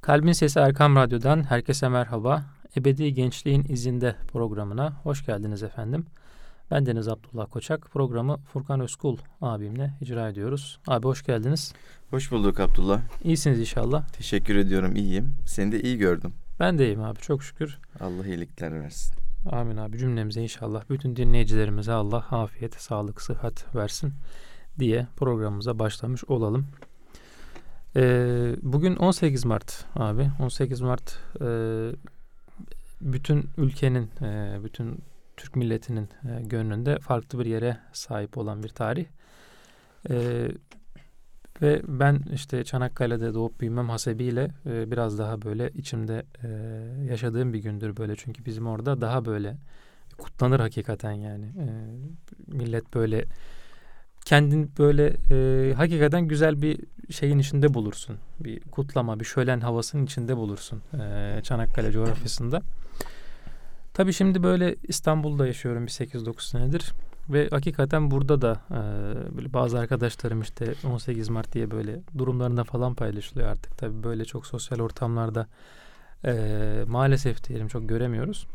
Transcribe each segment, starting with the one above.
Kalbin Sesi Erkam Radyo'dan herkese merhaba. Ebedi Gençliğin İzinde programına hoş geldiniz efendim. Ben Deniz Abdullah Koçak. Programı Furkan Özkul abimle icra ediyoruz. Abi hoş geldiniz. Hoş bulduk Abdullah. İyisiniz inşallah. Teşekkür ediyorum iyiyim. Seni de iyi gördüm. Ben de iyiyim abi çok şükür. Allah iyilikler versin. Amin abi cümlemize inşallah. Bütün dinleyicilerimize Allah afiyet, sağlık, sıhhat versin diye programımıza başlamış olalım. Ee, bugün 18 Mart abi. 18 Mart e, bütün ülkenin, e, bütün Türk milletinin e, gönlünde farklı bir yere sahip olan bir tarih. E, ve ben işte Çanakkale'de doğup büyümem hasebiyle e, biraz daha böyle içimde e, yaşadığım bir gündür böyle. Çünkü bizim orada daha böyle kutlanır hakikaten yani. E, millet böyle kendin böyle e, hakikaten güzel bir şeyin içinde bulursun. Bir kutlama, bir şölen havasının içinde bulursun e, Çanakkale coğrafyasında. Tabii şimdi böyle İstanbul'da yaşıyorum bir 8-9 senedir. Ve hakikaten burada da e, böyle bazı arkadaşlarım işte 18 Mart diye böyle durumlarında falan paylaşılıyor artık. Tabii böyle çok sosyal ortamlarda e, maalesef diyelim çok göremiyoruz.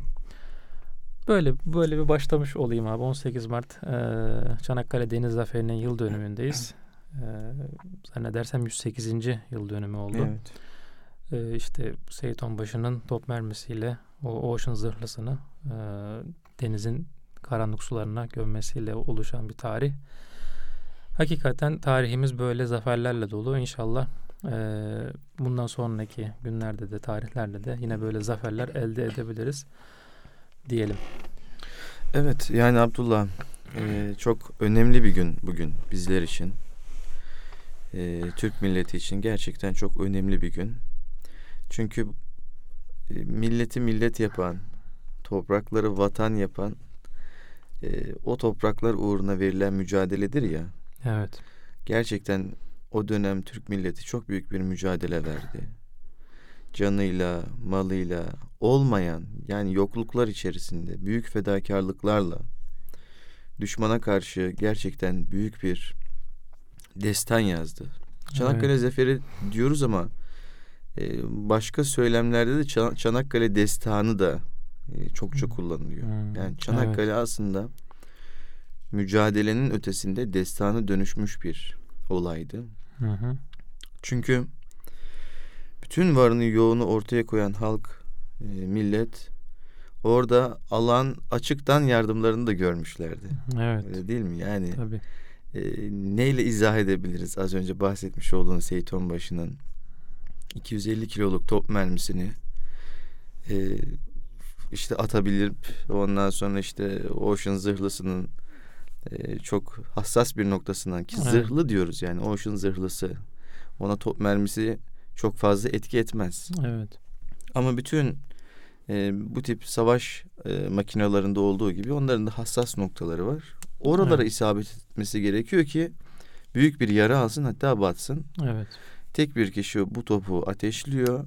Böyle böyle bir başlamış olayım abi. 18 Mart e, Çanakkale Deniz Zaferi'nin yıl dönümündeyiz. E, zannedersem 108. yıl dönümü oldu. Evet. E, işte Seyit Onbaşı'nın top mermisiyle o Ocean zırhlısını e, denizin karanlık sularına gömmesiyle oluşan bir tarih. Hakikaten tarihimiz böyle zaferlerle dolu. İnşallah e, bundan sonraki günlerde de tarihlerde de yine böyle zaferler elde edebiliriz diyelim. Evet yani Abdullah e, çok önemli bir gün bugün bizler için. E, Türk milleti için gerçekten çok önemli bir gün. Çünkü e, milleti millet yapan, toprakları vatan yapan e, o topraklar uğruna verilen mücadeledir ya. Evet. Gerçekten o dönem Türk milleti çok büyük bir mücadele verdi. Canıyla, malıyla, olmayan yani yokluklar içerisinde büyük fedakarlıklarla düşmana karşı gerçekten büyük bir destan yazdı. Çanakkale evet. Zaferi diyoruz ama e, başka söylemlerde de Çanakkale destanı da e, çokça kullanılıyor. Hmm. Yani Çanakkale evet. aslında mücadelenin ötesinde destanı dönüşmüş bir olaydı. Hı hı. Çünkü bütün varını yoğunu ortaya koyan halk, e, millet orada alan açıktan yardımlarını da görmüşlerdi. Evet. Öyle değil mi? Yani Tabii. E, neyle izah edebiliriz? Az önce bahsetmiş olduğun Seyit Onbaşı'nın 250 kiloluk top mermisini e, işte atabilir. Ondan sonra işte Ocean zırhlısının e, çok hassas bir noktasından ki evet. zırhlı diyoruz yani Ocean zırhlısı. Ona top mermisi çok fazla etki etmez. Evet. Ama bütün e, bu tip savaş e, makinelerinde olduğu gibi onların da hassas noktaları var. Oralara evet. isabet etmesi gerekiyor ki büyük bir yara alsın hatta batsın. Evet. Tek bir kişi bu topu ateşliyor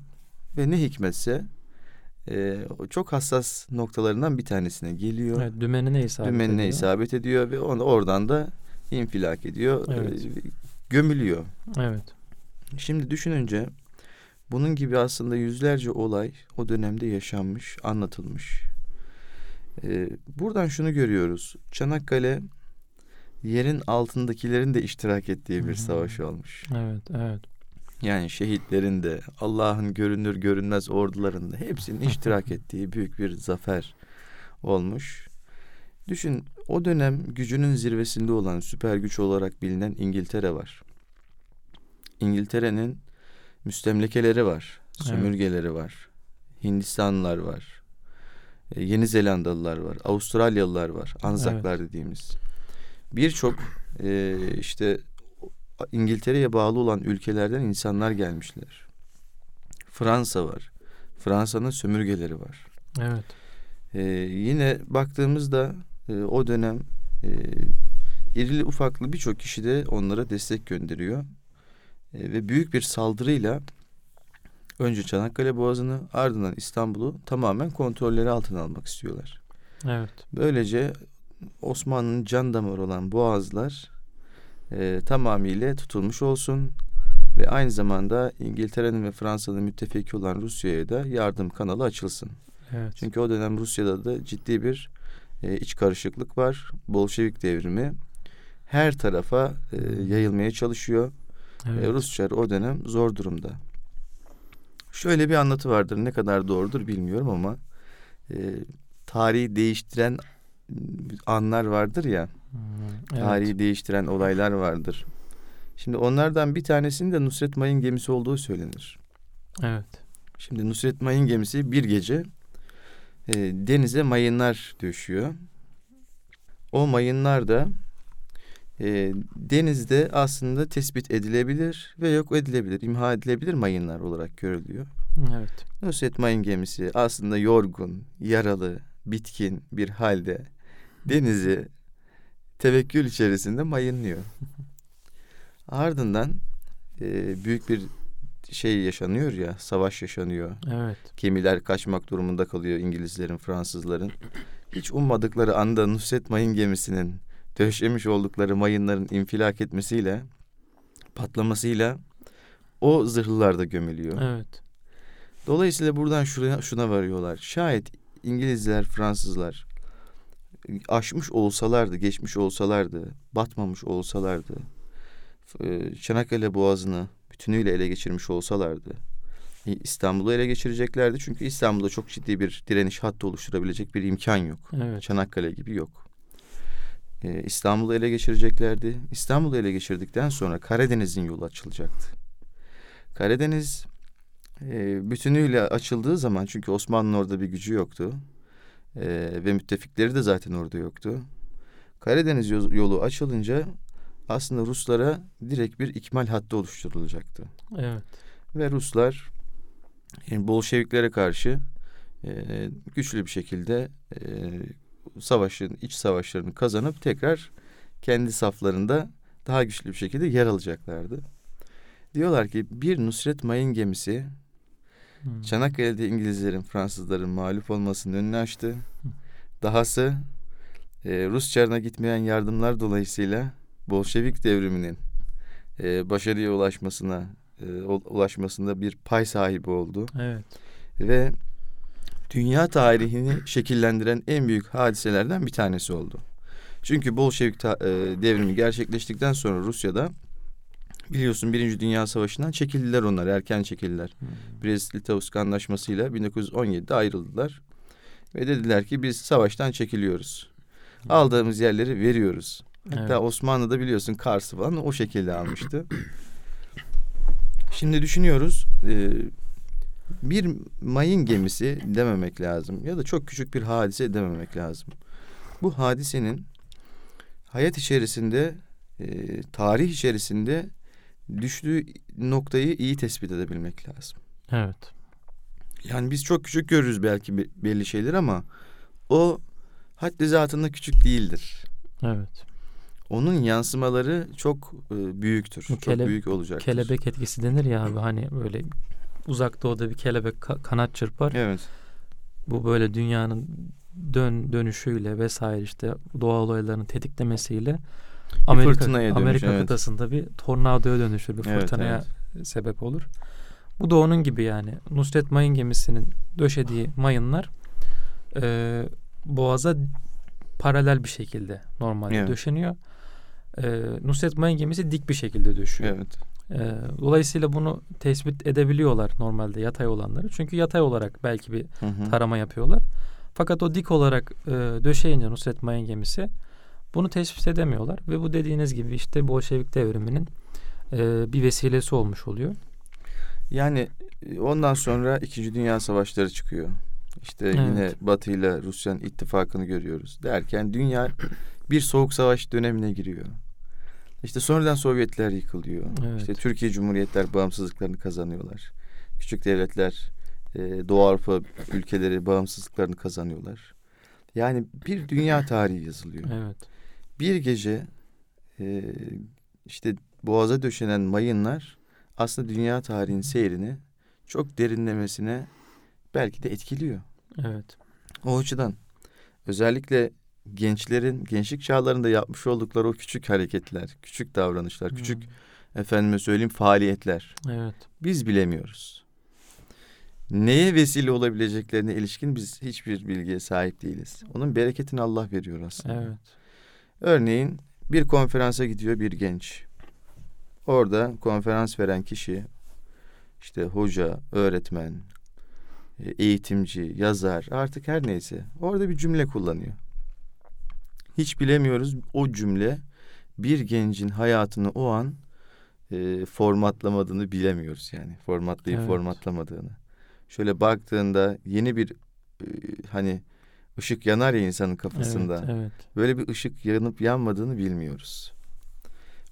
ve ne hikmetse e, çok hassas noktalarından bir tanesine geliyor. Evet, dümenine isabet dümenine ediyor. isabet ediyor ve onu oradan da infilak ediyor. Evet. E, gömülüyor. Evet. Şimdi düşününce bunun gibi aslında yüzlerce olay o dönemde yaşanmış, anlatılmış. Ee, buradan şunu görüyoruz. Çanakkale yerin altındakilerin de iştirak ettiği bir savaş olmuş. Evet, evet. Yani şehitlerin de Allah'ın görünür görünmez ordularında hepsinin iştirak ettiği büyük bir zafer olmuş. Düşün o dönem gücünün zirvesinde olan süper güç olarak bilinen İngiltere var. İngiltere'nin müstemlekeleri var, sömürgeleri evet. var, Hindistanlılar var, e, Yeni Zelandalılar var, Avustralyalılar var, Anzaklar evet. dediğimiz. Birçok e, işte İngiltere'ye bağlı olan ülkelerden insanlar gelmişler. Fransa var. Fransa'nın sömürgeleri var. Evet. Ee, yine baktığımızda e, o dönem e, irili ufaklı birçok kişi de onlara destek gönderiyor. E, ve büyük bir saldırıyla önce Çanakkale Boğazı'nı ardından İstanbul'u tamamen kontrolleri altına almak istiyorlar. Evet. Böylece Osmanlı'nın can damarı olan boğazlar e, tamamıyla tutulmuş olsun ve aynı zamanda İngiltere'nin ve Fransa'nın müttefiki olan Rusya'ya da yardım kanalı açılsın. Evet. Çünkü o dönem Rusya'da da ciddi bir e, iç karışıklık var. Bolşevik devrimi her tarafa e, yayılmaya çalışıyor. Evet. E, o dönem zor durumda. Şöyle bir anlatı vardır. Ne kadar doğrudur bilmiyorum ama e, tarihi değiştiren anlar vardır ya. Hmm, evet. Tarihi değiştiren olaylar vardır. Şimdi onlardan bir tanesinin de Nusret Mayın gemisi olduğu söylenir. Evet. Şimdi Nusret Mayın gemisi bir gece e, denize mayınlar döşüyor. O mayınlar da e, denizde aslında tespit edilebilir ve yok edilebilir, imha edilebilir mayınlar olarak görülüyor. Evet. Nusret Mayın gemisi aslında yorgun, yaralı, bitkin bir halde denizi tevekkül içerisinde mayınlıyor. Ardından e, büyük bir şey yaşanıyor ya, savaş yaşanıyor. Evet. Gemiler kaçmak durumunda kalıyor İngilizlerin, Fransızların. Hiç ummadıkları anda Nusret Mayın gemisinin döşemiş oldukları mayınların infilak etmesiyle, patlamasıyla o zırhlılar da gömülüyor. Evet. Dolayısıyla buradan şuraya, şuna varıyorlar. Şayet İngilizler, Fransızlar aşmış olsalardı, geçmiş olsalardı, batmamış olsalardı, e, Çanakkale Boğazı'nı bütünüyle ele geçirmiş olsalardı, e, İstanbul'u ele geçireceklerdi. Çünkü İstanbul'da çok ciddi bir direniş hattı oluşturabilecek bir imkan yok. Evet. Çanakkale gibi yok. Ee, İstanbul'u ele geçireceklerdi. İstanbul'u ele geçirdikten sonra Karadeniz'in yolu açılacaktı. Karadeniz e, bütünüyle açıldığı zaman çünkü Osmanlı'nın orada bir gücü yoktu. E, ve müttefikleri de zaten orada yoktu. Karadeniz yolu açılınca aslında Ruslara direkt bir ikmal hattı oluşturulacaktı. Evet. Ve Ruslar yani Bolşeviklere karşı e, güçlü bir şekilde e, savaşın iç savaşlarını kazanıp tekrar kendi saflarında daha güçlü bir şekilde yer alacaklardı. Diyorlar ki bir Nusret Mayın gemisi Hmm. Çanakkale'de İngilizlerin, Fransızların mağlup olmasının önünü açtı. Dahası e, Rus çarına gitmeyen yardımlar dolayısıyla Bolşevik devriminin e, başarıya ulaşmasına e, ulaşmasında bir pay sahibi oldu. Evet. Ve dünya tarihini şekillendiren en büyük hadiselerden bir tanesi oldu. Çünkü Bolşevik ta, e, devrimi gerçekleştikten sonra Rusya'da biliyorsun Birinci Dünya Savaşı'ndan çekildiler onlar, erken çekildiler. Hmm. Brest-Litovsk anlaşmasıyla 1917'de ayrıldılar. Ve dediler ki biz savaştan çekiliyoruz. Aldığımız yerleri veriyoruz. Hatta Evet. Osmanlı'da biliyorsun Kars'ı falan o şekilde almıştı. Şimdi düşünüyoruz e, bir mayın gemisi dememek lazım ya da çok küçük bir hadise dememek lazım. Bu hadisenin hayat içerisinde e, tarih içerisinde düştüğü noktayı iyi tespit edebilmek lazım. Evet. Yani biz çok küçük görürüz belki be- belli şeyler ama o haddi zatında küçük değildir. Evet. Onun yansımaları çok e, büyüktür. Bu çok kele- büyük olacaktır. Kelebek etkisi denir ya abi hani böyle uzak doğuda bir kelebek ka- kanat çırpar. Evet. Bu böyle dünyanın dön dönüşüyle vesaire işte doğal olayların tetiklemesiyle Amerika, dönüş, Amerika evet. kıtasında bir tornadoya dönüşür, bir Evet, fırtınaya sebep olur. Bu da onun gibi yani. Nusret Mayın gemisinin döşediği mayınlar e, boğaza paralel bir şekilde normalde Evet. döşeniyor. E, Nusret Mayın gemisi dik bir şekilde döşüyor. Evet. E, dolayısıyla bunu tespit edebiliyorlar normalde yatay olanları. Çünkü yatay olarak belki bir Hı hı. tarama yapıyorlar. Fakat o dik olarak e, döşeyince Nusret Mayın gemisi bunu tespit edemiyorlar ve bu dediğiniz gibi işte Bolşevik devriminin e, bir vesilesi olmuş oluyor. Yani ondan sonra İkinci Dünya Savaşları çıkıyor. İşte Evet. yine Batı ile Rusya'nın ittifakını görüyoruz. Derken dünya bir soğuk savaş dönemine giriyor. İşte sonradan Sovyetler yıkılıyor. Evet. İşte Türkiye Cumhuriyetler bağımsızlıklarını kazanıyorlar. Küçük devletler, e, Doğu Avrupa ülkeleri bağımsızlıklarını kazanıyorlar. Yani bir dünya tarihi yazılıyor. Evet. Bir gece e, işte boğaza döşenen mayınlar aslında dünya tarihinin seyrini çok derinlemesine belki de etkiliyor. Evet. O açıdan özellikle gençlerin gençlik çağlarında yapmış oldukları o küçük hareketler, küçük davranışlar, küçük efendime söyleyeyim faaliyetler. Evet. Biz bilemiyoruz. Neye vesile olabileceklerine ilişkin biz hiçbir bilgiye sahip değiliz. Onun bereketini Allah veriyor aslında. Evet. Örneğin bir konferansa gidiyor bir genç. Orada konferans veren kişi işte hoca, öğretmen, e, eğitimci, yazar artık her neyse orada bir cümle kullanıyor. Hiç bilemiyoruz o cümle bir gencin hayatını o an e, formatlamadığını bilemiyoruz yani. Formatlayıp Evet. formatlamadığını. Şöyle baktığında yeni bir e, hani ışık yanar ya insanın kafasında. Evet, evet. Böyle bir ışık yanıp yanmadığını bilmiyoruz.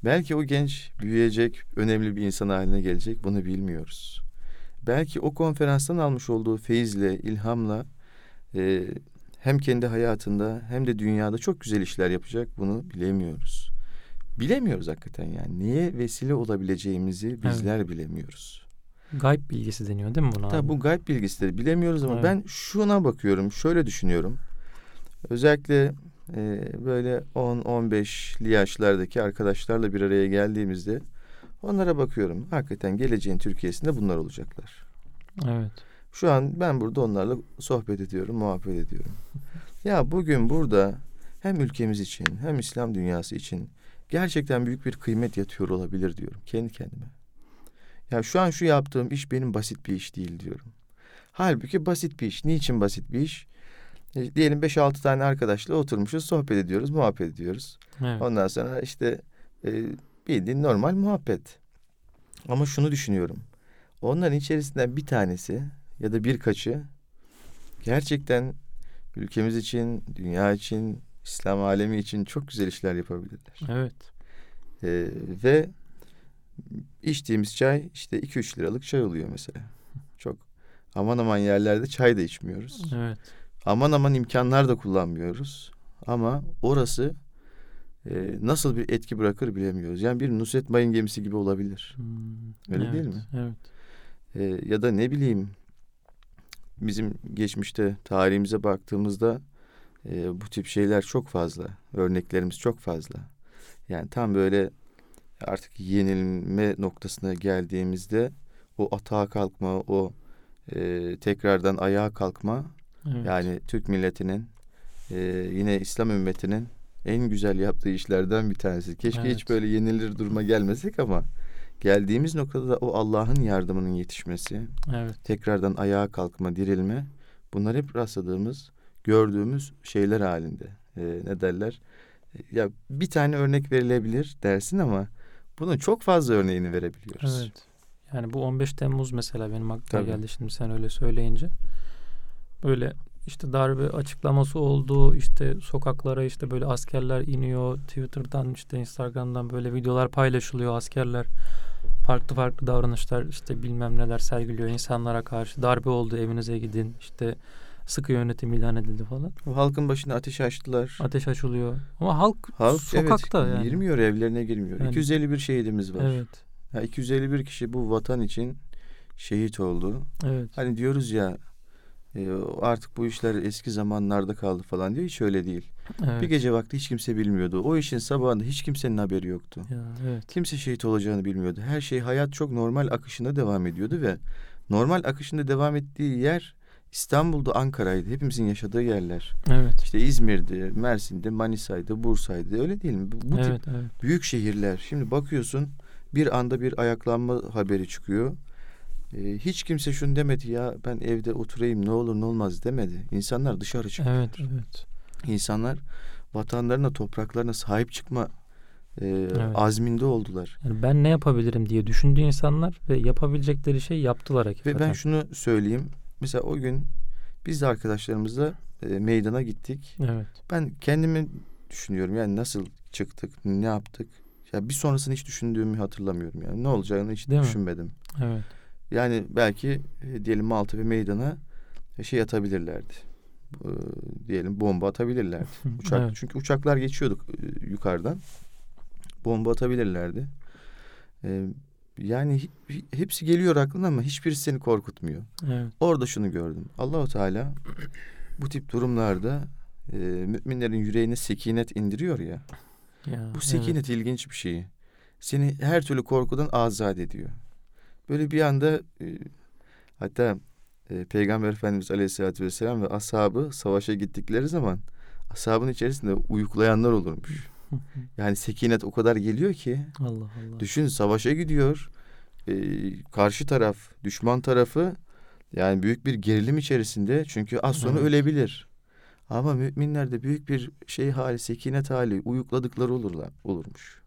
Belki o genç büyüyecek, önemli bir insan haline gelecek bunu bilmiyoruz. Belki o konferanstan almış olduğu feyizle, ilhamla e, hem kendi hayatında hem de dünyada çok güzel işler yapacak bunu bilemiyoruz. Bilemiyoruz hakikaten yani. Niye vesile olabileceğimizi bizler bilemiyoruz. Gayb bilgisi deniyor değil mi buna? Tabii abi? bu gayb bilgisi de bilemiyoruz ama Evet. ben şuna bakıyorum, şöyle düşünüyorum. Özellikle e, böyle 10-15'li yaşlardaki arkadaşlarla bir araya geldiğimizde onlara bakıyorum. Hakikaten geleceğin Türkiye'sinde bunlar olacaklar. Evet. Şu an ben burada onlarla sohbet ediyorum, muhabbet ediyorum. Ya bugün burada hem ülkemiz için hem İslam dünyası için gerçekten büyük bir kıymet yatıyor olabilir diyorum kendi kendime. Ya şu an şu yaptığım iş benim basit bir iş değil diyorum. Halbuki basit bir iş. Niçin basit bir iş? E, diyelim 5-6 tane arkadaşla oturmuşuz, sohbet ediyoruz, muhabbet ediyoruz. Evet. Ondan sonra işte e, bildiğin normal muhabbet. Ama şunu düşünüyorum. Onların içerisinden bir tanesi ya da birkaçı gerçekten ülkemiz için, dünya için, İslam alemi için çok güzel işler yapabilirler. Evet. E, ve içtiğimiz çay işte 2-3 liralık çay oluyor mesela. Çok aman aman yerlerde çay da içmiyoruz. Evet. Aman aman imkanlar da kullanmıyoruz. Ama orası e, nasıl bir etki bırakır bilemiyoruz. Yani bir Nusret Mayın gemisi gibi olabilir. Hmm, Öyle evet, değil mi? Evet. E, ya da ne bileyim bizim geçmişte tarihimize baktığımızda e, bu tip şeyler çok fazla. Örneklerimiz çok fazla. Yani tam böyle artık yenilme noktasına geldiğimizde o atağa kalkma, o e, tekrardan ayağa kalkma Evet. yani Türk milletinin e, yine İslam ümmetinin en güzel yaptığı işlerden bir tanesi. Keşke Evet. hiç böyle yenilir duruma gelmesek ama geldiğimiz noktada da o Allah'ın yardımının yetişmesi, Evet. tekrardan ayağa kalkma, dirilme bunlar hep rastladığımız, gördüğümüz şeyler halinde. E, ne derler? Ya bir tane örnek verilebilir dersin ama bunun çok fazla örneğini verebiliyoruz. Evet. Yani bu 15 Temmuz mesela benim aklıma Tabii. geldi şimdi sen öyle söyleyince. Böyle işte darbe açıklaması oldu. işte sokaklara işte böyle askerler iniyor. Twitter'dan işte Instagram'dan böyle videolar paylaşılıyor. Askerler farklı farklı davranışlar işte bilmem neler sergiliyor insanlara karşı. Darbe oldu evinize gidin. işte sıkı yönetim ilan edildi falan. Halkın başına ateş açtılar. Ateş açılıyor. Ama halk, Halk sokakta evet, yani. girmiyor evlerine girmiyor. Yani- 251 şehidimiz var. Evet. Ya 251 kişi bu vatan için şehit oldu. Evet. Hani diyoruz ya e, artık bu işler eski zamanlarda kaldı falan diyor. Hiç öyle değil. evet. Bir gece vakti hiç kimse bilmiyordu. O işin sabahında hiç kimsenin haberi yoktu. Ya, evet. Kimse şehit olacağını bilmiyordu. Her şey hayat çok normal akışında devam ediyordu ve normal akışında devam ettiği yer İstanbul'da Ankara'ydı. Hepimizin yaşadığı yerler. Evet. İşte İzmir'di, Mersin'de, Manisa'ydı, Bursa'ydı. Öyle değil mi? Bu, bu tip evet, evet. büyük şehirler. Şimdi bakıyorsun bir anda bir ayaklanma haberi çıkıyor. Ee, hiç kimse şunu demedi ya ben evde oturayım ne olur ne olmaz demedi. İnsanlar dışarı çıktı. Evet, evet. İnsanlar vatanlarına, topraklarına sahip çıkma e, azminde oldular. Yani ben ne yapabilirim diye düşündü insanlar ve yapabilecekleri şey yaptılar hakikaten. Ve ben şunu söyleyeyim. Mesela o gün biz de arkadaşlarımızla e, meydana gittik. Evet. Ben kendimi düşünüyorum yani nasıl çıktık, ne yaptık. Ya bir sonrasını hiç düşündüğümü hatırlamıyorum yani. Ne olacağını hiç Değil mi? düşünmedim. Evet. Yani belki e, diyelim Maltepe meydana e, şey atabilirlerdi. E, diyelim bomba atabilirlerdi. Uçak Evet. çünkü uçaklar geçiyorduk e, yukarıdan. Bomba atabilirlerdi. E, yani hepsi geliyor aklına ama hiçbirisi seni korkutmuyor. Evet. Orada şunu gördüm. Allahu Teala bu tip durumlarda e, müminlerin yüreğine sekinet indiriyor ya. Ya, Bu sekinet ilginç bir şey. seni her türlü korkudan azat ediyor. Böyle bir anda e, hatta e, Peygamber Efendimiz Aleyhisselatü Vesselam ve ashabı savaşa gittikleri zaman ashabın içerisinde uyuklayanlar olurmuş. Yani sekinet o kadar geliyor ki Allah Allah. düşün savaşa gidiyor. E, karşı taraf, düşman tarafı yani büyük bir gerilim içerisinde çünkü az sonra Evet. ölebilir. Ama müminlerde büyük bir şey hali, sekinet hali, uyukladıkları olurlar, olurmuş.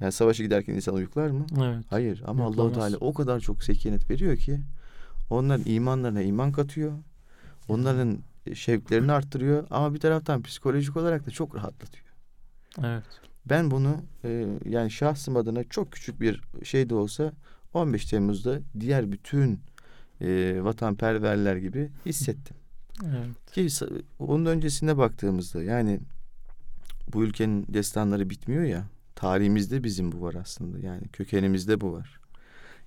Yani savaşa giderken insan uyuklar mı? Evet. Hayır ama Allahu. Teala o kadar çok sekinet veriyor ki onların imanlarına iman katıyor. Onların şevklerini arttırıyor ama bir taraftan psikolojik olarak da çok rahatlatıyor. Evet. Ben bunu e, yani şahsım adına çok küçük bir şey de olsa 15 Temmuz'da diğer bütün e, vatanperverler gibi hissettim. Evet. Ki onun öncesine baktığımızda yani bu ülkenin destanları bitmiyor ya. Tarihimizde bizim bu var aslında. Yani kökenimizde bu var.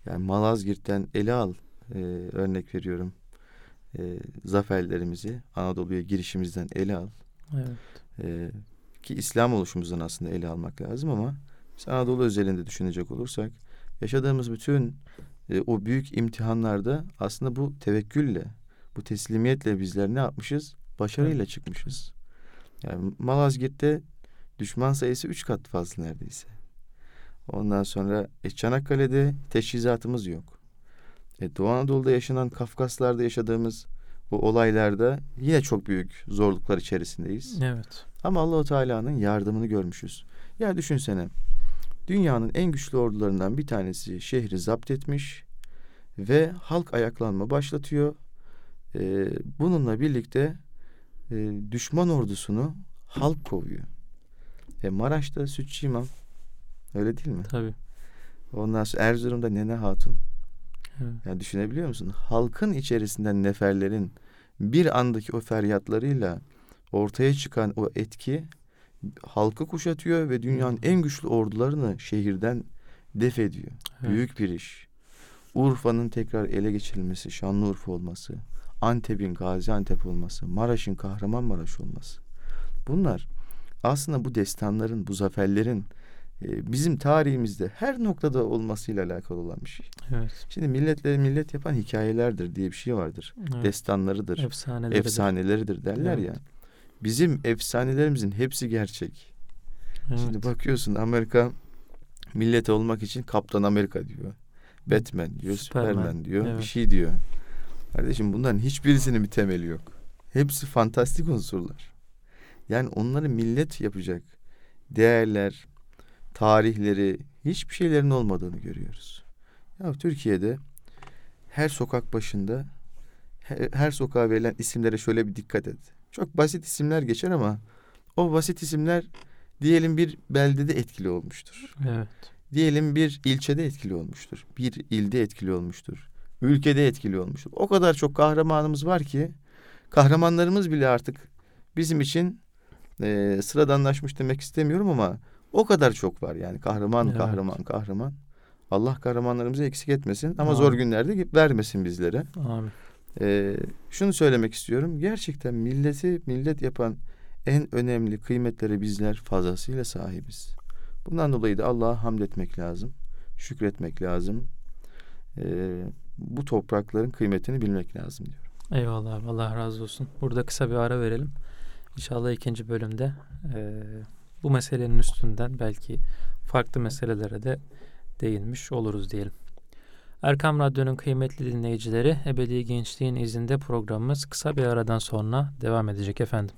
Yani Malazgirt'ten ele al e, örnek veriyorum. E, zaferlerimizi Anadolu'ya girişimizden ele al. Evet. E, ki İslam oluşumuzdan aslında ele almak lazım ama biz Anadolu özelinde düşünecek olursak yaşadığımız bütün e, o büyük imtihanlarda aslında bu tevekkülle, bu teslimiyetle bizler ne yapmışız? Başarıyla çıkmışız. Yani Malazgirt'te düşman sayısı üç kat fazla neredeyse. Ondan sonra e, Çanakkale'de teçhizatımız yok. E, Doğu Anadolu'da yaşanan Kafkaslar'da yaşadığımız bu olaylarda yine çok büyük zorluklar içerisindeyiz. Evet. Ama Allahu Teala'nın yardımını görmüşüz. Ya düşünsene. Dünyanın en güçlü ordularından bir tanesi şehri zapt etmiş ve halk ayaklanma başlatıyor. Ee, bununla birlikte e, düşman ordusunu halk kovuyor. E, Maraş'ta Sütçü İmam öyle değil mi? Tabii. Ondan sonra Erzurum'da Nene Hatun. Evet. Yani düşünebiliyor musun? Halkın içerisinden neferlerin bir andaki o feryatlarıyla ortaya çıkan o etki halkı kuşatıyor ve dünyanın en güçlü ordularını şehirden def ediyor. Evet. Büyük bir iş. Urfa'nın tekrar ele geçirilmesi, Şanlıurfa olması, Antep'in Gaziantep olması, Maraş'ın Kahramanmaraş olması. Bunlar aslında bu destanların, bu zaferlerin e, bizim tarihimizde her noktada olmasıyla alakalı olan bir şey. Evet. Şimdi milletleri millet yapan hikayelerdir diye bir şey vardır. evet. Destanlarıdır, Efsaneleri. efsaneleridir derler Evet. ya. Bizim efsanelerimizin hepsi gerçek. Evet. Şimdi bakıyorsun Amerika millet olmak için Kaptan Amerika diyor. Batman diyor, Superman, Superman, diyor, bir evet. şey diyor. Kardeşim bunların hiçbirisinin bir temeli yok. Hepsi fantastik unsurlar. Yani onları millet yapacak değerler, tarihleri, hiçbir şeylerin olmadığını görüyoruz. Ya Türkiye'de her sokak başında her, her sokağa verilen isimlere şöyle bir dikkat et. Çok basit isimler geçer ama o basit isimler diyelim bir beldede etkili olmuştur. Evet. Diyelim bir ilçede etkili olmuştur. Bir ilde etkili olmuştur. Ülkede etkili olmuştur. O kadar çok kahramanımız var ki kahramanlarımız bile artık bizim için e, sıradanlaşmış demek istemiyorum ama o kadar çok var yani kahraman Evet. kahraman kahraman. Allah kahramanlarımızı eksik etmesin ama Amin. zor günlerde vermesin bizlere. Amin. Ee, şunu söylemek istiyorum. Gerçekten milleti millet yapan en önemli kıymetlere bizler fazlasıyla sahibiz. Bundan dolayı da Allah'a hamd etmek lazım. Şükretmek lazım. Ee, bu toprakların kıymetini bilmek lazım diyorum. Eyvallah. Allah razı olsun. Burada kısa bir ara verelim. İnşallah ikinci bölümde eee, bu meselenin üstünden belki farklı meselelere de değinmiş oluruz diyelim. Erkam Radyo'nun kıymetli dinleyicileri Ebedi Gençliğin izinde programımız kısa bir aradan sonra devam edecek efendim.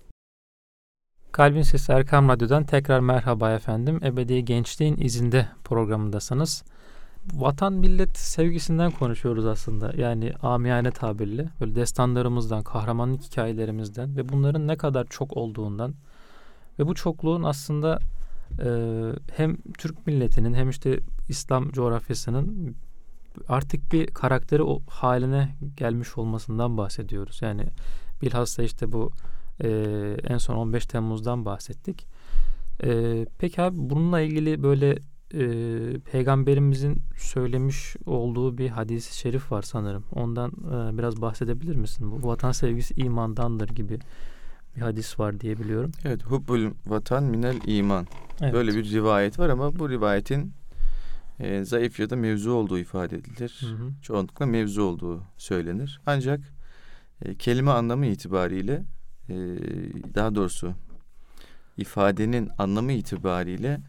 Kalbin Sesi Erkam Radyo'dan tekrar merhaba efendim. Ebedi Gençliğin izinde programındasınız. Vatan millet sevgisinden konuşuyoruz aslında. Yani amiyane tabirle böyle destanlarımızdan, kahramanlık hikayelerimizden ve bunların ne kadar çok olduğundan ve bu çokluğun aslında e, hem Türk milletinin hem işte İslam coğrafyasının artık bir karakteri o haline gelmiş olmasından bahsediyoruz. Yani bilhassa işte bu e, en son 15 Temmuz'dan bahsettik. E, peki abi bununla ilgili böyle e, peygamberimizin söylemiş olduğu bir hadis-i şerif var sanırım. Ondan e, biraz bahsedebilir misin? Bu vatan sevgisi imandandır gibi bir hadis var diye biliyorum. Evet, hubbul vatan minel iman. Evet. Böyle bir rivayet var ama bu rivayetin e, zayıf ya da mevzu olduğu ifade edilir. Hı hı. Çoğunlukla mevzu olduğu söylenir. Ancak e, kelime anlamı itibariyle e, daha doğrusu ifadenin anlamı itibariyle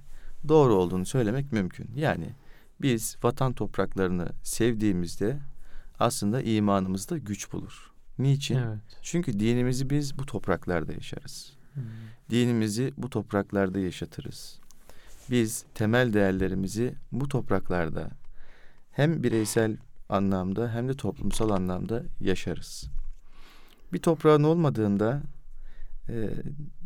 doğru olduğunu söylemek mümkün. Yani biz vatan topraklarını sevdiğimizde aslında imanımızda güç bulur. Niçin? Evet. Çünkü dinimizi biz bu topraklarda yaşarız. Hmm. Dinimizi bu topraklarda yaşatırız. Biz temel değerlerimizi bu topraklarda hem bireysel anlamda hem de toplumsal anlamda yaşarız. Bir toprağın olmadığında e,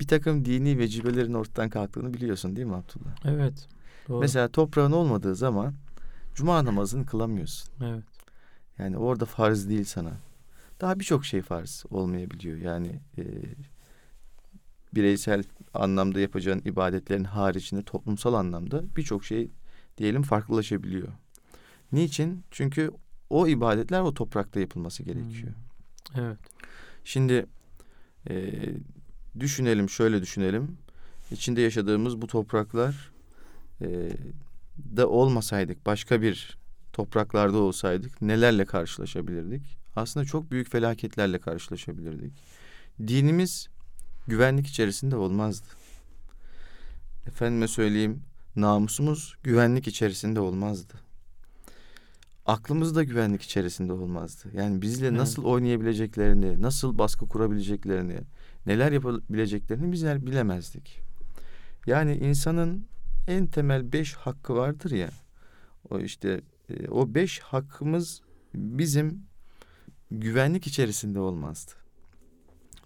bir takım dini vecibelerin ortadan kalktığını biliyorsun değil mi Abdullah? Evet. Doğru. Mesela toprağın olmadığı zaman cuma namazını kılamıyorsun. Evet. Yani orada farz değil sana. Daha birçok şey farz olmayabiliyor. Yani e, bireysel anlamda yapacağın ibadetlerin haricinde toplumsal anlamda birçok şey diyelim farklılaşabiliyor. Niçin? Çünkü o ibadetler o toprakta yapılması gerekiyor. Hmm. Evet. Şimdi e, düşünelim şöyle düşünelim. İçinde yaşadığımız bu topraklar e, da olmasaydık başka bir topraklarda olsaydık nelerle karşılaşabilirdik? Aslında çok büyük felaketlerle karşılaşabilirdik. Dinimiz güvenlik içerisinde olmazdı. Efendime söyleyeyim namusumuz güvenlik içerisinde olmazdı. Aklımız da güvenlik içerisinde olmazdı. Yani bizle evet. nasıl oynayabileceklerini, nasıl baskı kurabileceklerini, neler yapabileceklerini bizler bilemezdik. Yani insanın en temel beş hakkı vardır ya. O işte e, o beş hakkımız bizim güvenlik içerisinde olmazdı.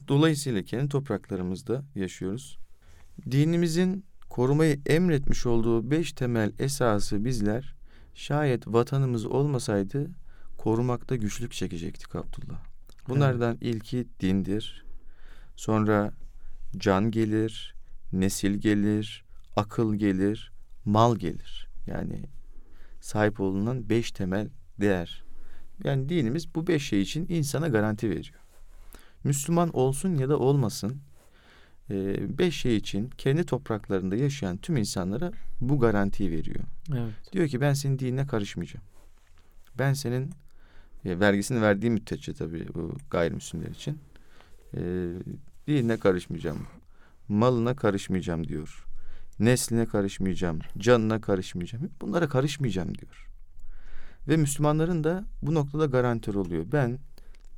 Dolayısıyla kendi topraklarımızda yaşıyoruz. Dinimizin korumayı emretmiş olduğu beş temel esası bizler şayet vatanımız olmasaydı korumakta güçlük çekecektik Abdullah. Bunlardan evet. ilki dindir. Sonra can gelir, nesil gelir, akıl gelir, mal gelir. Yani sahip olunan beş temel değer. Yani dinimiz bu beş şey için insana garanti veriyor. Müslüman olsun ya da olmasın e, beş şey için kendi topraklarında yaşayan tüm insanlara bu garantiyi veriyor. Evet. Diyor ki ben senin dinine karışmayacağım. Ben senin e, vergisini verdiği müddetçe tabii bu gayrimüslimler için e, dinine karışmayacağım. Malına karışmayacağım diyor. Nesline karışmayacağım. Canına karışmayacağım. Bunlara karışmayacağım diyor. Ve Müslümanların da bu noktada garantör oluyor. Ben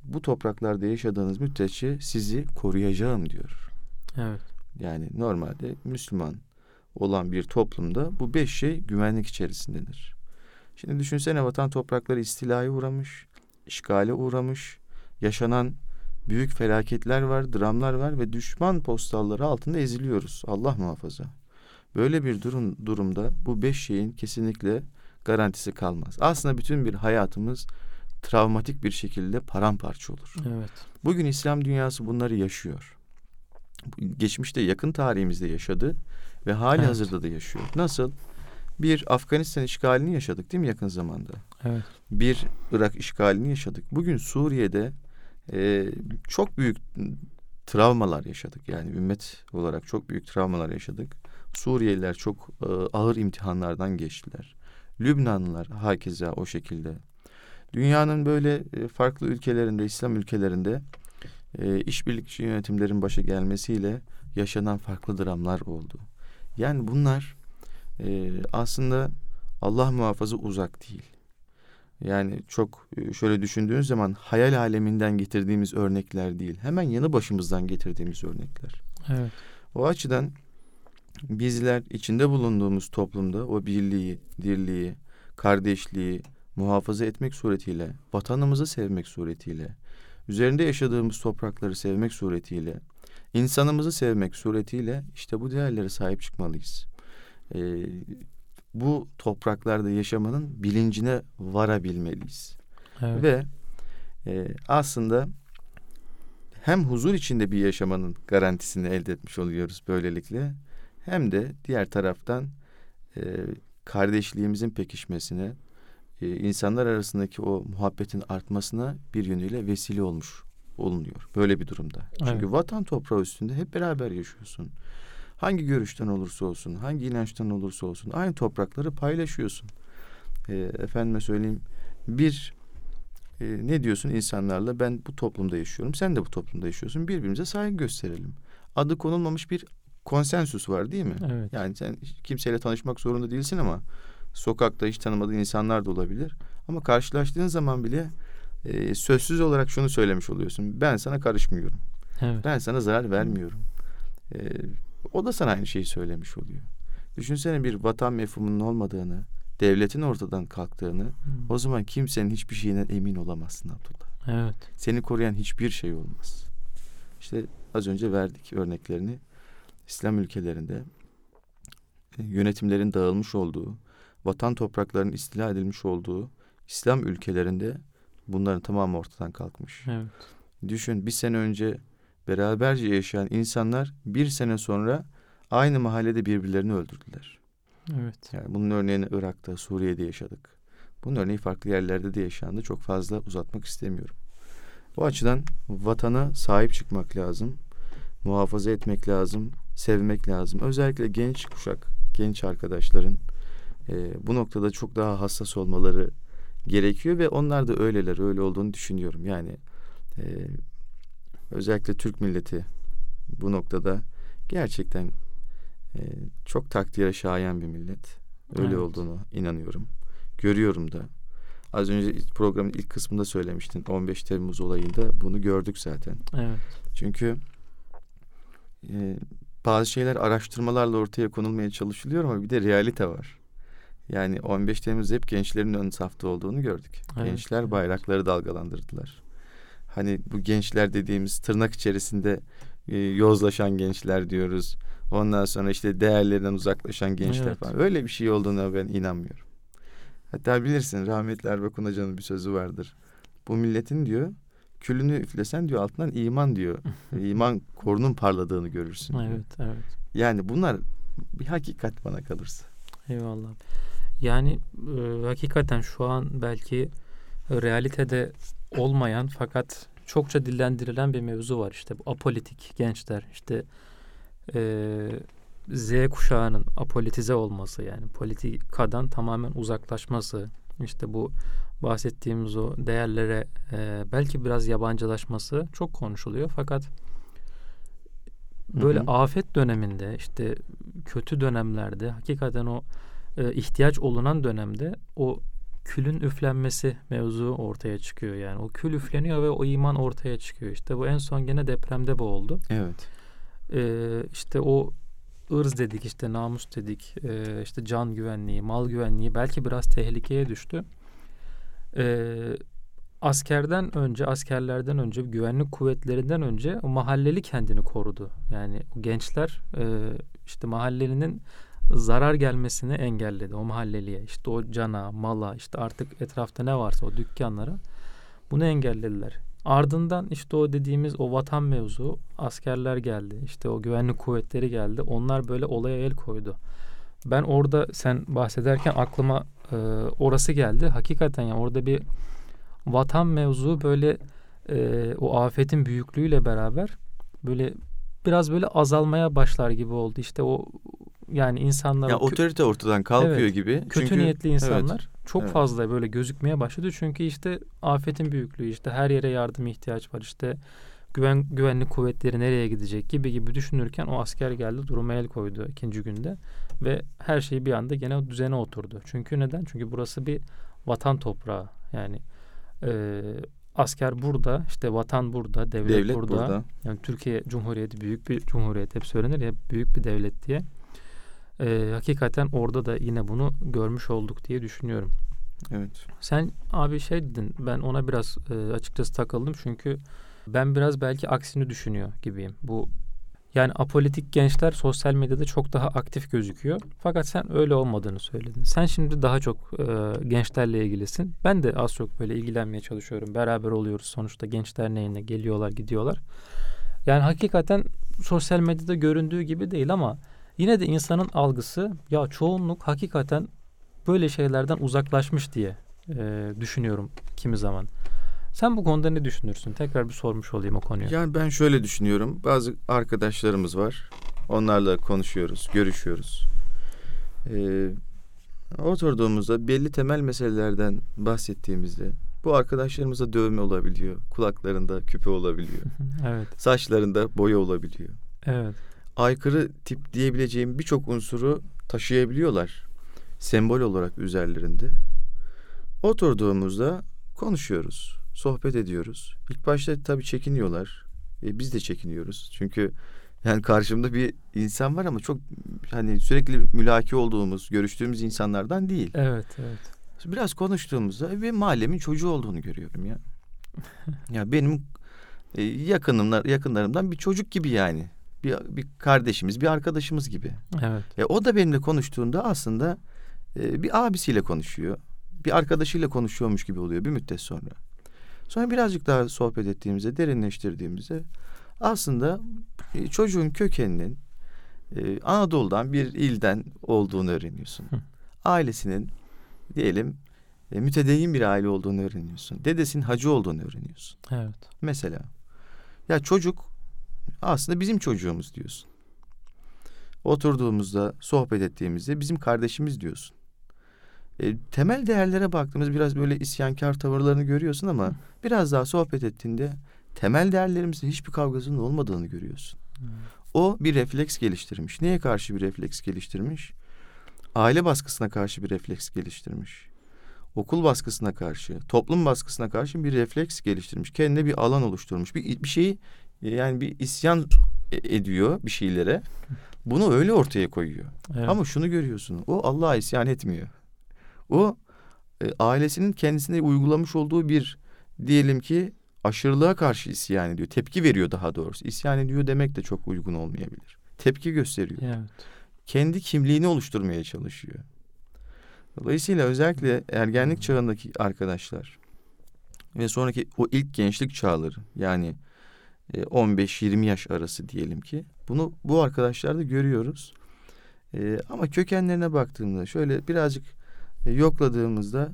bu topraklarda yaşadığınız müddetçe sizi koruyacağım diyor. Evet. Yani normalde Müslüman olan bir toplumda bu beş şey güvenlik içerisindedir. Şimdi düşünsene vatan toprakları istilaya uğramış, işgale uğramış, yaşanan büyük felaketler var, dramlar var ve düşman postalları altında eziliyoruz. Allah muhafaza. Böyle bir durum durumda bu beş şeyin kesinlikle garantisi kalmaz. Aslında bütün bir hayatımız travmatik bir şekilde paramparça olur. Evet. Bugün İslam dünyası bunları yaşıyor. Geçmişte yakın tarihimizde yaşadı ve hali evet. hazırda da yaşıyor. Nasıl? Bir Afganistan işgalini yaşadık değil mi yakın zamanda? Evet. Bir Irak işgalini yaşadık. Bugün Suriye'de e, çok büyük travmalar yaşadık. Yani ümmet olarak çok büyük travmalar yaşadık. Suriyeliler çok e, ağır imtihanlardan geçtiler. Lübnanlılar hakeza o şekilde. Dünyanın böyle e, farklı ülkelerinde, İslam ülkelerinde e, işbirlikçi yönetimlerin başa gelmesiyle yaşanan farklı dramlar oldu. Yani bunlar e, aslında Allah muhafaza uzak değil. Yani çok e, şöyle düşündüğünüz zaman hayal aleminden getirdiğimiz örnekler değil. Hemen yanı başımızdan getirdiğimiz örnekler. Evet. O açıdan bizler içinde bulunduğumuz toplumda o birliği, dirliği, kardeşliği muhafaza etmek suretiyle, vatanımızı sevmek suretiyle, üzerinde yaşadığımız toprakları sevmek suretiyle, insanımızı sevmek suretiyle işte bu değerlere sahip çıkmalıyız. Ee, bu topraklarda yaşamanın bilincine varabilmeliyiz. Evet. Ve e, aslında hem huzur içinde bir yaşamanın garantisini elde etmiş oluyoruz böylelikle hem de diğer taraftan e, kardeşliğimizin pekişmesine, e, insanlar arasındaki o muhabbetin artmasına bir yönüyle vesile olmuş olunuyor böyle bir durumda. Evet. Çünkü vatan toprağı üstünde hep beraber yaşıyorsun. Hangi görüşten olursa olsun, hangi inançtan olursa olsun aynı toprakları paylaşıyorsun. e, efendime söyleyeyim bir e, ne diyorsun insanlarla ben bu toplumda yaşıyorum sen de bu toplumda yaşıyorsun birbirimize saygı gösterelim. Adı konulmamış bir konsensüs var değil mi? Evet. Yani sen kimseyle tanışmak zorunda değilsin ama sokakta hiç tanımadığın insanlar da olabilir. Ama karşılaştığın zaman bile e, sözsüz olarak şunu söylemiş oluyorsun. Ben sana karışmıyorum. Evet. Ben sana zarar vermiyorum. E, o da sana aynı şeyi söylemiş oluyor. Düşünsene bir vatan mefhumunun olmadığını, devletin ortadan kalktığını, Hmm. o zaman kimsenin hiçbir şeyinden emin olamazsın Abdullah. Evet. Seni koruyan hiçbir şey olmaz. İşte az önce verdik örneklerini. İslam ülkelerinde e, yönetimlerin dağılmış olduğu, vatan topraklarının istila edilmiş olduğu İslam ülkelerinde bunların tamamı ortadan kalkmış. Evet. Düşün bir sene önce beraberce yaşayan insanlar bir sene sonra aynı mahallede birbirlerini öldürdüler. Evet. Yani bunun örneğini Irak'ta, Suriye'de yaşadık. Bunun örneği farklı yerlerde de yaşandı. Çok fazla uzatmak istemiyorum. O açıdan vatana sahip çıkmak lazım. Muhafaza etmek lazım. Sevmek lazım. Özellikle genç kuşak, genç arkadaşların e, bu noktada çok daha hassas olmaları gerekiyor ve onlar da öyleler, öyle olduğunu düşünüyorum. Yani e, özellikle Türk milleti bu noktada gerçekten e, çok takdire şayan bir millet. Öyle Evet. olduğunu inanıyorum. Görüyorum da. Az önce programın ilk kısmında söylemiştin. 15 Temmuz olayında bunu gördük zaten. Evet. Çünkü e, bazı şeyler araştırmalarla ortaya konulmaya çalışılıyor ama bir de realite var. Yani 15 Temmuz hep gençlerin ön safta olduğunu gördük. Evet, Gençler bayrakları dalgalandırdılar. Hani bu gençler dediğimiz tırnak içerisinde e, yozlaşan gençler diyoruz. Ondan sonra işte değerlerinden uzaklaşan gençler Evet. falan. Öyle bir şey olduğuna ben inanmıyorum. Hatta bilirsin rahmetli Erbakan Hoca'nın bir sözü vardır. Bu milletin diyor külünü üflesen diyor altından iman diyor. iman korunun parladığını görürsün. diyor. Evet. Evet. Yani bunlar bir hakikat bana kalırsa. Eyvallah. Yani e, hakikaten şu an belki realitede olmayan fakat çokça dillendirilen bir mevzu var. İşte bu apolitik gençler, işte e, Z kuşağının apolitize olması yani politikadan tamamen uzaklaşması, işte bu bahsettiğimiz o değerlere e, belki biraz yabancılaşması çok konuşuluyor. Fakat böyle Hı hı. afet döneminde işte kötü dönemlerde hakikaten o e, ihtiyaç olunan dönemde o külün üflenmesi mevzu ortaya çıkıyor yani. O kül üfleniyor ve o iman ortaya çıkıyor. İşte bu en son gene depremde bu oldu. Evet. Ee, işte o ırz dedik işte namus dedik ee, işte can güvenliği mal güvenliği belki biraz tehlikeye düştü. Ee, askerden önce askerlerden önce güvenlik kuvvetlerinden önce o mahalleli kendini korudu. Yani gençler e, işte mahallelinin zarar gelmesini engelledi o mahalleliye. İşte o cana, mala, işte artık etrafta ne varsa o dükkanlara bunu engellediler. Ardından işte o dediğimiz o vatan mevzu askerler geldi. İşte o güvenlik kuvvetleri geldi. Onlar böyle olaya el koydu. Ben orada sen bahsederken aklıma e, orası geldi. Hakikaten ya orada bir vatan mevzu böyle e, o afetin büyüklüğüyle beraber böyle biraz böyle azalmaya başlar gibi oldu. İşte o yani insanlar Ya otorite ortadan kalkıyor Evet, gibi. kötü Çünkü- niyetli insanlar çok evet. fazla böyle gözükmeye başladı. Çünkü işte afetin büyüklüğü işte her yere yardım ihtiyaç var. İşte güven güvenlik kuvvetleri nereye gidecek gibi gibi düşünürken o asker geldi duruma el koydu ikinci günde ve her şey bir anda gene düzene oturdu. Çünkü neden? Çünkü burası bir vatan toprağı. Yani e, asker burada, işte vatan burada, devlet, Devlet burada. burada. Yani Türkiye Cumhuriyeti büyük bir cumhuriyet hep söylenir ya büyük bir devlet diye. E, hakikaten orada da yine bunu görmüş olduk diye düşünüyorum. Evet. Sen abi şey dedin ben ona biraz e, açıkçası takıldım çünkü ben biraz belki aksini düşünüyor gibiyim. Bu yani apolitik gençler sosyal medyada çok daha aktif gözüküyor. Fakat sen öyle olmadığını söyledin. Sen şimdi daha çok e, gençlerle ilgilisin. Ben de az çok böyle ilgilenmeye çalışıyorum. Beraber oluyoruz sonuçta genç derneğine geliyorlar gidiyorlar. Yani hakikaten sosyal medyada göründüğü gibi değil ama yine de insanın algısı ya çoğunluk hakikaten böyle şeylerden uzaklaşmış diye e, düşünüyorum kimi zaman. Sen bu konuda ne düşünürsün? Tekrar bir sormuş olayım o konuyu. Yani ben şöyle düşünüyorum. Bazı arkadaşlarımız var. Onlarla konuşuyoruz, görüşüyoruz. Ee, oturduğumuzda belli temel meselelerden bahsettiğimizde bu arkadaşlarımıza dövme olabiliyor. Kulaklarında küpe olabiliyor. evet. Saçlarında boya olabiliyor. Evet. Aykırı tip diyebileceğim birçok unsuru taşıyabiliyorlar. Sembol olarak üzerlerinde. Oturduğumuzda konuşuyoruz, sohbet ediyoruz. İlk başta tabii çekiniyorlar. E, biz de çekiniyoruz. Çünkü yani karşımda bir insan var ama çok hani sürekli mülaki olduğumuz, görüştüğümüz insanlardan değil. Evet, evet. Biraz konuştuğumuzda bir mahallemin çocuğu olduğunu görüyorum ya. ya benim e, yakınımlar yakınlarımdan bir çocuk gibi yani. Bir, bir kardeşimiz, bir arkadaşımız gibi. Evet. E, o da benimle konuştuğunda aslında e, bir abisiyle konuşuyor. Bir arkadaşıyla konuşuyormuş gibi oluyor bir müddet sonra. Sonra birazcık daha sohbet ettiğimizde, derinleştirdiğimizde aslında e, çocuğun kökeninin e, Anadolu'dan bir ilden olduğunu öğreniyorsun. Ailesinin diyelim e, mütedeyyin bir aile olduğunu öğreniyorsun. Dedesinin hacı olduğunu öğreniyorsun. Evet. Mesela ya çocuk aslında bizim çocuğumuz diyorsun. Oturduğumuzda, sohbet ettiğimizde bizim kardeşimiz diyorsun. E, temel değerlere baktığımız biraz böyle isyankar tavırlarını görüyorsun ama biraz daha sohbet ettiğinde temel değerlerimizde hiçbir kavgasının olmadığını görüyorsun. O bir refleks geliştirmiş. Neye karşı bir refleks geliştirmiş? Aile baskısına karşı bir refleks geliştirmiş. Okul baskısına karşı, toplum baskısına karşı bir refleks geliştirmiş. Kendine bir alan oluşturmuş. Bir, bir şeyi yani bir isyan e, ediyor bir şeylere. Bunu öyle ortaya koyuyor. Evet. Ama şunu görüyorsun. O Allah'a isyan etmiyor. O e, ailesinin kendisine uygulamış olduğu bir diyelim ki aşırılığa karşı isyan ediyor. Tepki veriyor daha doğrusu. İsyan ediyor demek de çok uygun olmayabilir. Tepki gösteriyor. Evet. Kendi kimliğini oluşturmaya çalışıyor. Dolayısıyla özellikle ergenlik çağındaki arkadaşlar ve sonraki o ilk gençlik çağları yani 15-20 e, yaş arası diyelim ki bunu bu arkadaşlarda görüyoruz. Ee, ama kökenlerine baktığımda şöyle birazcık e, yokladığımızda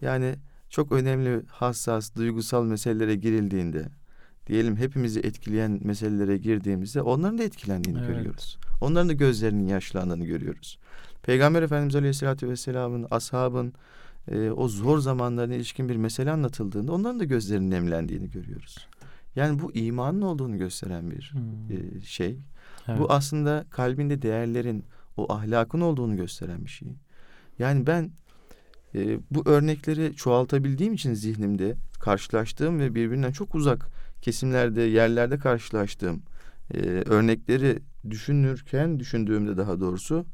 yani çok önemli hassas duygusal meselelere girildiğinde diyelim hepimizi etkileyen meselelere girdiğimizde onların da etkilendiğini evet. görüyoruz. Onların da gözlerinin yaşlandığını görüyoruz. Peygamber Efendimiz Aleyhisselatü Vesselam'ın, ashabın e, o zor zamanlarına ilişkin bir mesele anlatıldığında onların da gözlerinin nemlendiğini görüyoruz. Yani bu imanın olduğunu gösteren bir hmm. e, şey. Evet. Bu aslında kalbinde değerlerin, o ahlakın olduğunu gösteren bir şey. Yani ben e, bu örnekleri çoğaltabildiğim için zihnimde karşılaştığım ve birbirinden çok uzak kesimlerde, yerlerde karşılaştığım e, örnekleri düşünürken, düşündüğümde daha doğrusu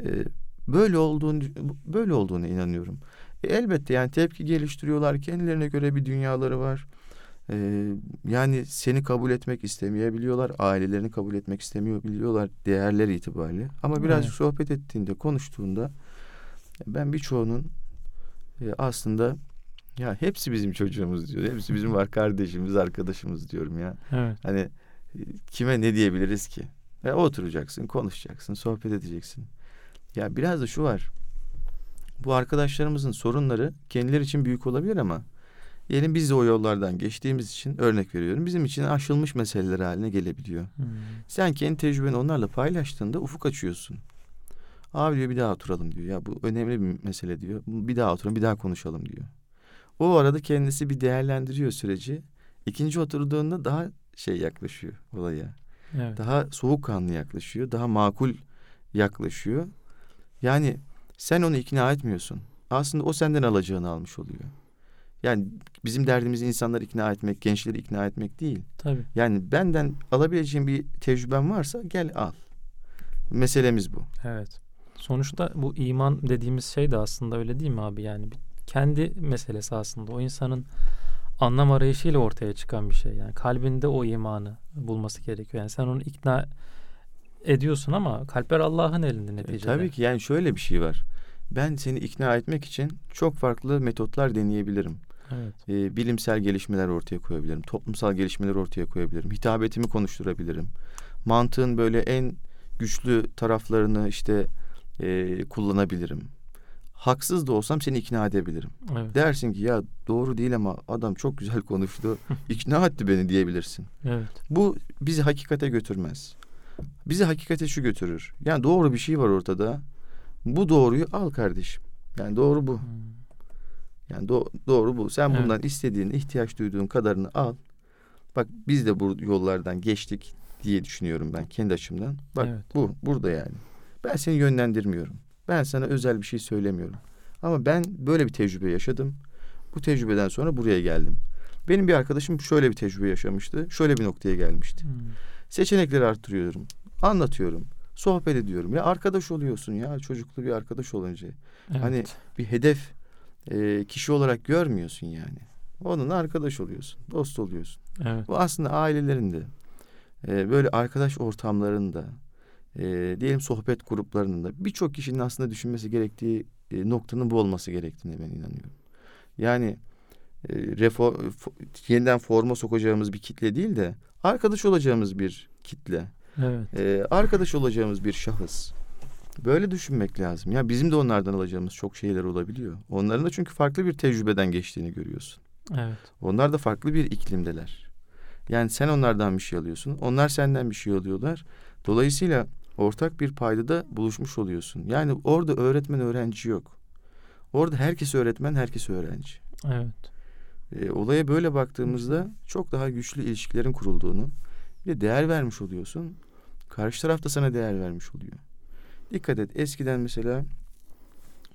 e, böyle olduğunu böyle olduğunu inanıyorum. E, elbette yani tepki geliştiriyorlar, kendilerine göre bir dünyaları var. Yani seni kabul etmek istemeyebiliyorlar, ailelerini kabul etmek istemiyor biliyorlar değerler itibariyle. Ama birazcık evet. sohbet ettiğinde, konuştuğunda ben birçoğunun e, aslında ya hepsi bizim çocuğumuz diyor. Hepsi bizim var kardeşimiz, arkadaşımız diyorum ya. Evet. Hani kime ne diyebiliriz ki? E, oturacaksın, konuşacaksın, sohbet edeceksin. Ya biraz da şu var. Bu arkadaşlarımızın sorunları kendileri için büyük olabilir ama diyelim biz de o yollardan geçtiğimiz için örnek veriyorum. Bizim için aşılmış meseleler haline gelebiliyor. Hmm. Sen kendi tecrübeni onlarla paylaştığında ufuk açıyorsun. Abi diyor bir daha oturalım diyor. Ya bu önemli bir mesele diyor. Bir daha oturalım bir daha konuşalım diyor. O arada kendisi bir değerlendiriyor süreci. İkinci oturduğunda daha şey yaklaşıyor olaya. Evet. Daha soğukkanlı yaklaşıyor. Daha makul yaklaşıyor. Yani sen onu ikna etmiyorsun. Aslında o senden alacağını almış oluyor. Yani bizim derdimiz insanları ikna etmek, gençleri ikna etmek değil. Tabii. Yani benden alabileceğim bir tecrübem varsa gel al. Meselemiz bu. Evet. Sonuçta bu iman dediğimiz şey de aslında öyle değil mi abi? Yani kendi meselesi aslında. O insanın anlam arayışıyla ortaya çıkan bir şey. Yani kalbinde o imanı bulması gerekiyor. Yani sen onu ikna ediyorsun ama kalpler Allah'ın elinde e, neticede. E, tabii ki yani şöyle bir şey var. Ben seni ikna etmek için çok farklı metotlar deneyebilirim. Evet. E, bilimsel gelişmeler ortaya koyabilirim. Toplumsal gelişmeler ortaya koyabilirim. Hitabetimi konuşturabilirim. Mantığın böyle en güçlü taraflarını işte e, kullanabilirim. Haksız da olsam seni ikna edebilirim. Evet. Dersin ki ya doğru değil ama adam çok güzel konuştu. ikna etti beni diyebilirsin. Evet. Bu bizi hakikate götürmez. Bizi hakikate şu götürür. Yani doğru bir şey var ortada. Bu doğruyu al kardeşim. Yani doğru bu. Hmm. Yani do- doğru bu. Sen Evet. bundan istediğin, ihtiyaç duyduğun kadarını al. Bak biz de bu yollardan geçtik diye düşünüyorum ben kendi açımdan. Bak Evet. bu burada yani. Ben seni yönlendirmiyorum. Ben sana özel bir şey söylemiyorum. Ama ben böyle bir tecrübe yaşadım. Bu tecrübeden sonra buraya geldim. Benim bir arkadaşım şöyle bir tecrübe yaşamıştı. Şöyle bir noktaya gelmişti. Hmm. Seçenekleri arttırıyorum. Anlatıyorum. Sohbet ediyorum. Ya arkadaş oluyorsun ya çocuklu bir arkadaş olunca. Evet. Hani bir hedef e, kişi olarak görmüyorsun yani. Onunla arkadaş oluyorsun. Dost oluyorsun. evet. Bu aslında ailelerinde e, böyle arkadaş ortamlarında e, diyelim sohbet gruplarında birçok kişinin aslında düşünmesi gerektiği e, noktanın bu olması gerektiğine ben inanıyorum. Yani e, refor, fo- yeniden forma sokacağımız bir kitle değil de arkadaş olacağımız bir kitle. Evet. E, arkadaş olacağımız bir şahıs. Böyle düşünmek lazım. Ya bizim de onlardan alacağımız çok şeyler olabiliyor. Onların da çünkü farklı bir tecrübeden geçtiğini görüyorsun. Evet. Onlar da farklı bir iklimdeler. Yani sen onlardan bir şey alıyorsun. Onlar senden bir şey alıyorlar. Dolayısıyla ortak bir paydada buluşmuş oluyorsun. Yani orada öğretmen öğrenci yok. Orada herkes öğretmen, herkes öğrenci. Evet. E, olaya böyle baktığımızda çok daha güçlü ilişkilerin kurulduğunu ve değer vermiş oluyorsun. Karşı taraf da sana değer vermiş oluyor. Dikkat et eskiden mesela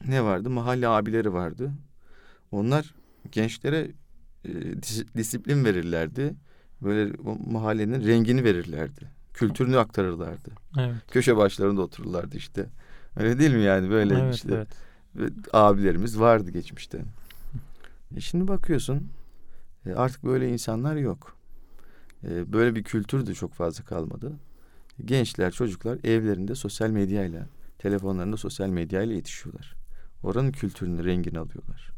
ne vardı? Mahalle abileri vardı. Onlar gençlere e, dis- disiplin verirlerdi. Böyle mahallenin rengini verirlerdi. Kültürünü aktarırlardı. Evet. Köşe başlarında otururlardı işte. Öyle değil mi yani böyle evet, işte evet. ve abilerimiz vardı geçmişte. E şimdi bakıyorsun e, artık böyle insanlar yok. E, böyle bir kültür de çok fazla kalmadı. Gençler, çocuklar evlerinde sosyal medyayla, telefonlarında sosyal medyayla yetişiyorlar. Oranın kültürünü, rengini alıyorlar.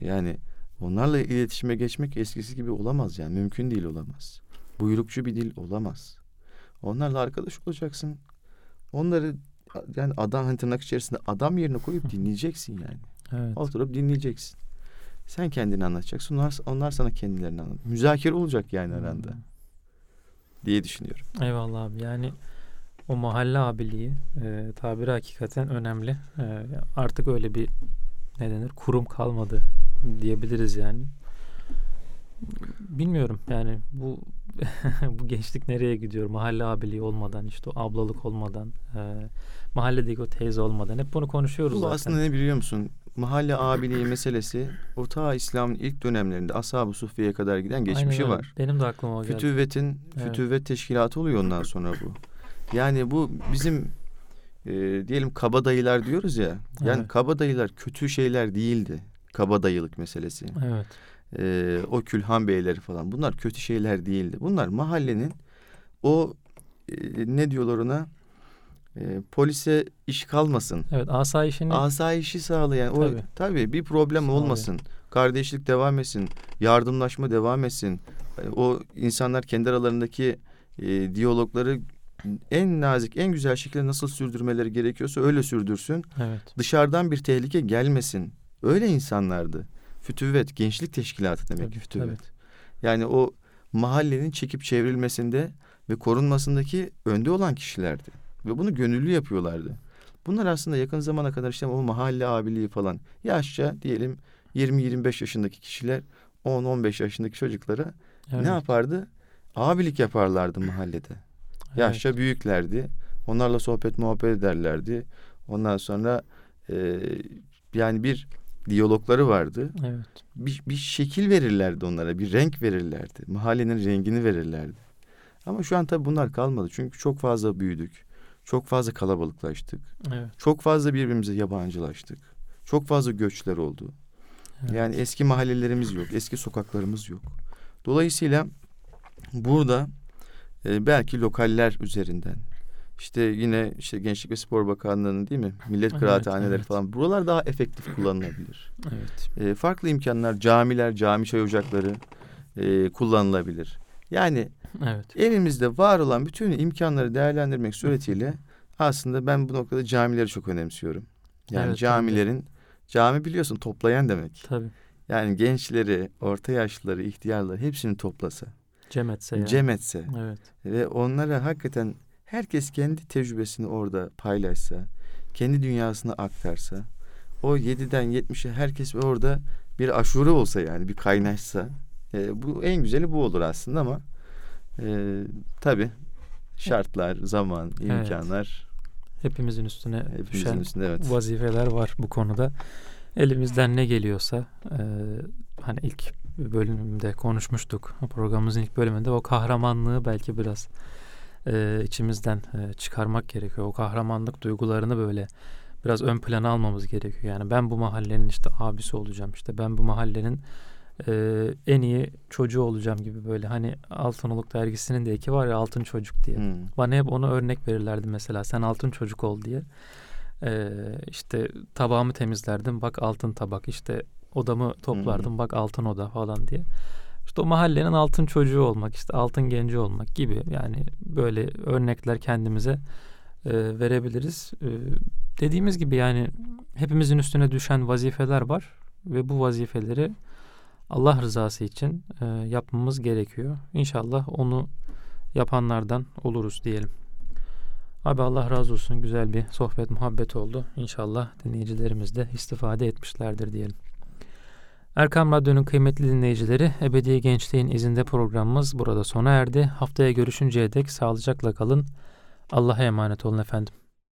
Yani onlarla iletişime geçmek eskisi gibi olamaz yani. Mümkün değil olamaz. Buyrukçu bir dil olamaz. Onlarla arkadaş olacaksın. Onları yani adam hani tırnak içerisinde adam yerine koyup dinleyeceksin yani. Evet. Oturup dinleyeceksin. Sen kendini anlatacaksın. Onlar, onlar sana kendilerini anlat. Müzakere olacak yani aranda Hmm. Diye düşünüyorum. Eyvallah abi. Yani o mahalle abiliği e, tabiri hakikaten önemli. E, artık öyle bir ne denir kurum kalmadı diyebiliriz yani. Bilmiyorum yani bu bu gençlik nereye gidiyor? Mahalle abiliği olmadan işte o ablalık olmadan e, mahalledeki o teyze olmadan hep bunu konuşuyoruz Bu zaten. aslında ne biliyor musun? Mahalle abiliği meselesi o ta İslam'ın ilk dönemlerinde Ashab-ı Sufiye'ye kadar giden geçmişi Aynen var. Benim de aklıma o geldi. Fütüvvetin Evet. fütüvvet teşkilatı oluyor ondan sonra bu. Yani bu bizim e, diyelim kabadayılar diyoruz ya. Yani Evet. kabadayılar kötü şeyler değildi. Kabadayılık meselesi. Evet. e, o külhan beyleri falan bunlar kötü şeyler değildi. Bunlar mahallenin o e, ne diyorlar ona E, polise iş kalmasın. Evet asayişini Asayişi sağlayan o Tabii. tabii, bir problem olmasın. Kardeşlik devam etsin. Yardımlaşma devam etsin. E, O insanlar kendi aralarındaki e, diyalogları en nazik, en güzel şekilde nasıl sürdürmeleri gerekiyorsa öyle sürdürsün. evet. Dışarıdan bir tehlike gelmesin. Öyle insanlardı. Fütüvvet, gençlik teşkilatı demek Tabii, fütüvvet. Yani o mahallenin çekip çevrilmesinde ve korunmasındaki önde olan kişilerdi. Ve bunu gönüllü yapıyorlardı. Bunlar aslında yakın zamana kadar işte o mahalle abiliği falan yaşça diyelim 20-25 yaşındaki kişiler 10-15 yaşındaki çocuklara evet. ne yapardı? Abilik yaparlardı mahallede. Evet. Yaşça büyüklerdi. Onlarla sohbet muhabbet ederlerdi. Ondan sonra e, yani bir diyalogları vardı. Evet. Bir, bir şekil verirlerdi onlara. Bir renk verirlerdi. Mahallenin rengini verirlerdi. Ama şu an tabii bunlar kalmadı. Çünkü çok fazla büyüdük. Çok fazla kalabalıklaştık. Evet. Çok fazla birbirimize yabancılaştık. Çok fazla göçler oldu. Evet. Yani eski mahallelerimiz yok. Eski sokaklarımız yok. Dolayısıyla burada e, belki lokaller üzerinden işte yine işte Gençlik ve Spor Bakanlığı'nın değil mi? Millet Evet, kıraathaneleri evet. falan. Buralar daha efektif kullanılabilir. Evet. E, farklı imkanlar, camiler, cami çay ocakları e, kullanılabilir. Yani Evet. elimizde var olan bütün imkanları değerlendirmek suretiyle aslında ben bu noktada camileri çok önemsiyorum. Yani Evet, camilerin cami biliyorsun toplayan demek. Tabii. Yani gençleri, orta yaşlıları, ihtiyarları hepsini toplasa, Cem etse yani. cem etse Evet. ve onlara hakikaten herkes kendi tecrübesini orada paylaşsa, kendi dünyasını aktarsa, o 7'den 70'e herkes orada bir aşure olsa yani bir kaynaşsa e, bu en güzeli bu olur aslında ama e, tabi şartlar, zaman, imkanlar evet. hepimizin üstüne hepimizin düşen üstünde, evet. vazifeler var bu konuda. Elimizden ne geliyorsa e, hani ilk bölümde konuşmuştuk. Programımızın ilk bölümünde o kahramanlığı belki biraz e, içimizden e, çıkarmak gerekiyor. O kahramanlık duygularını böyle biraz ön plana almamız gerekiyor. Yani ben bu mahallenin işte abisi olacağım. İşte ben bu mahallenin e, en iyi çocuğu olacağım gibi böyle hani Altınoluk dergisinin de eki var ya altın çocuk diye. Hmm. Bana hep onu örnek verirlerdi mesela sen altın çocuk ol diye. E, işte tabağımı temizlerdim bak altın tabak işte odamı toplardım hmm. bak altın oda falan diye. İşte o mahallenin altın çocuğu olmak işte altın genci olmak gibi yani böyle örnekler kendimize e, verebiliriz. E, dediğimiz gibi yani hepimizin üstüne düşen vazifeler var ve bu vazifeleri Allah rızası için e, yapmamız gerekiyor. İnşallah onu yapanlardan oluruz diyelim. Abi Allah razı olsun. Güzel bir sohbet, muhabbet oldu. İnşallah dinleyicilerimiz de istifade etmişlerdir diyelim. Erkam Radyo'nun kıymetli dinleyicileri, Ebedi Gençliğin izinde programımız burada sona erdi. Haftaya görüşünceye dek sağlıcakla kalın. Allah'a emanet olun efendim.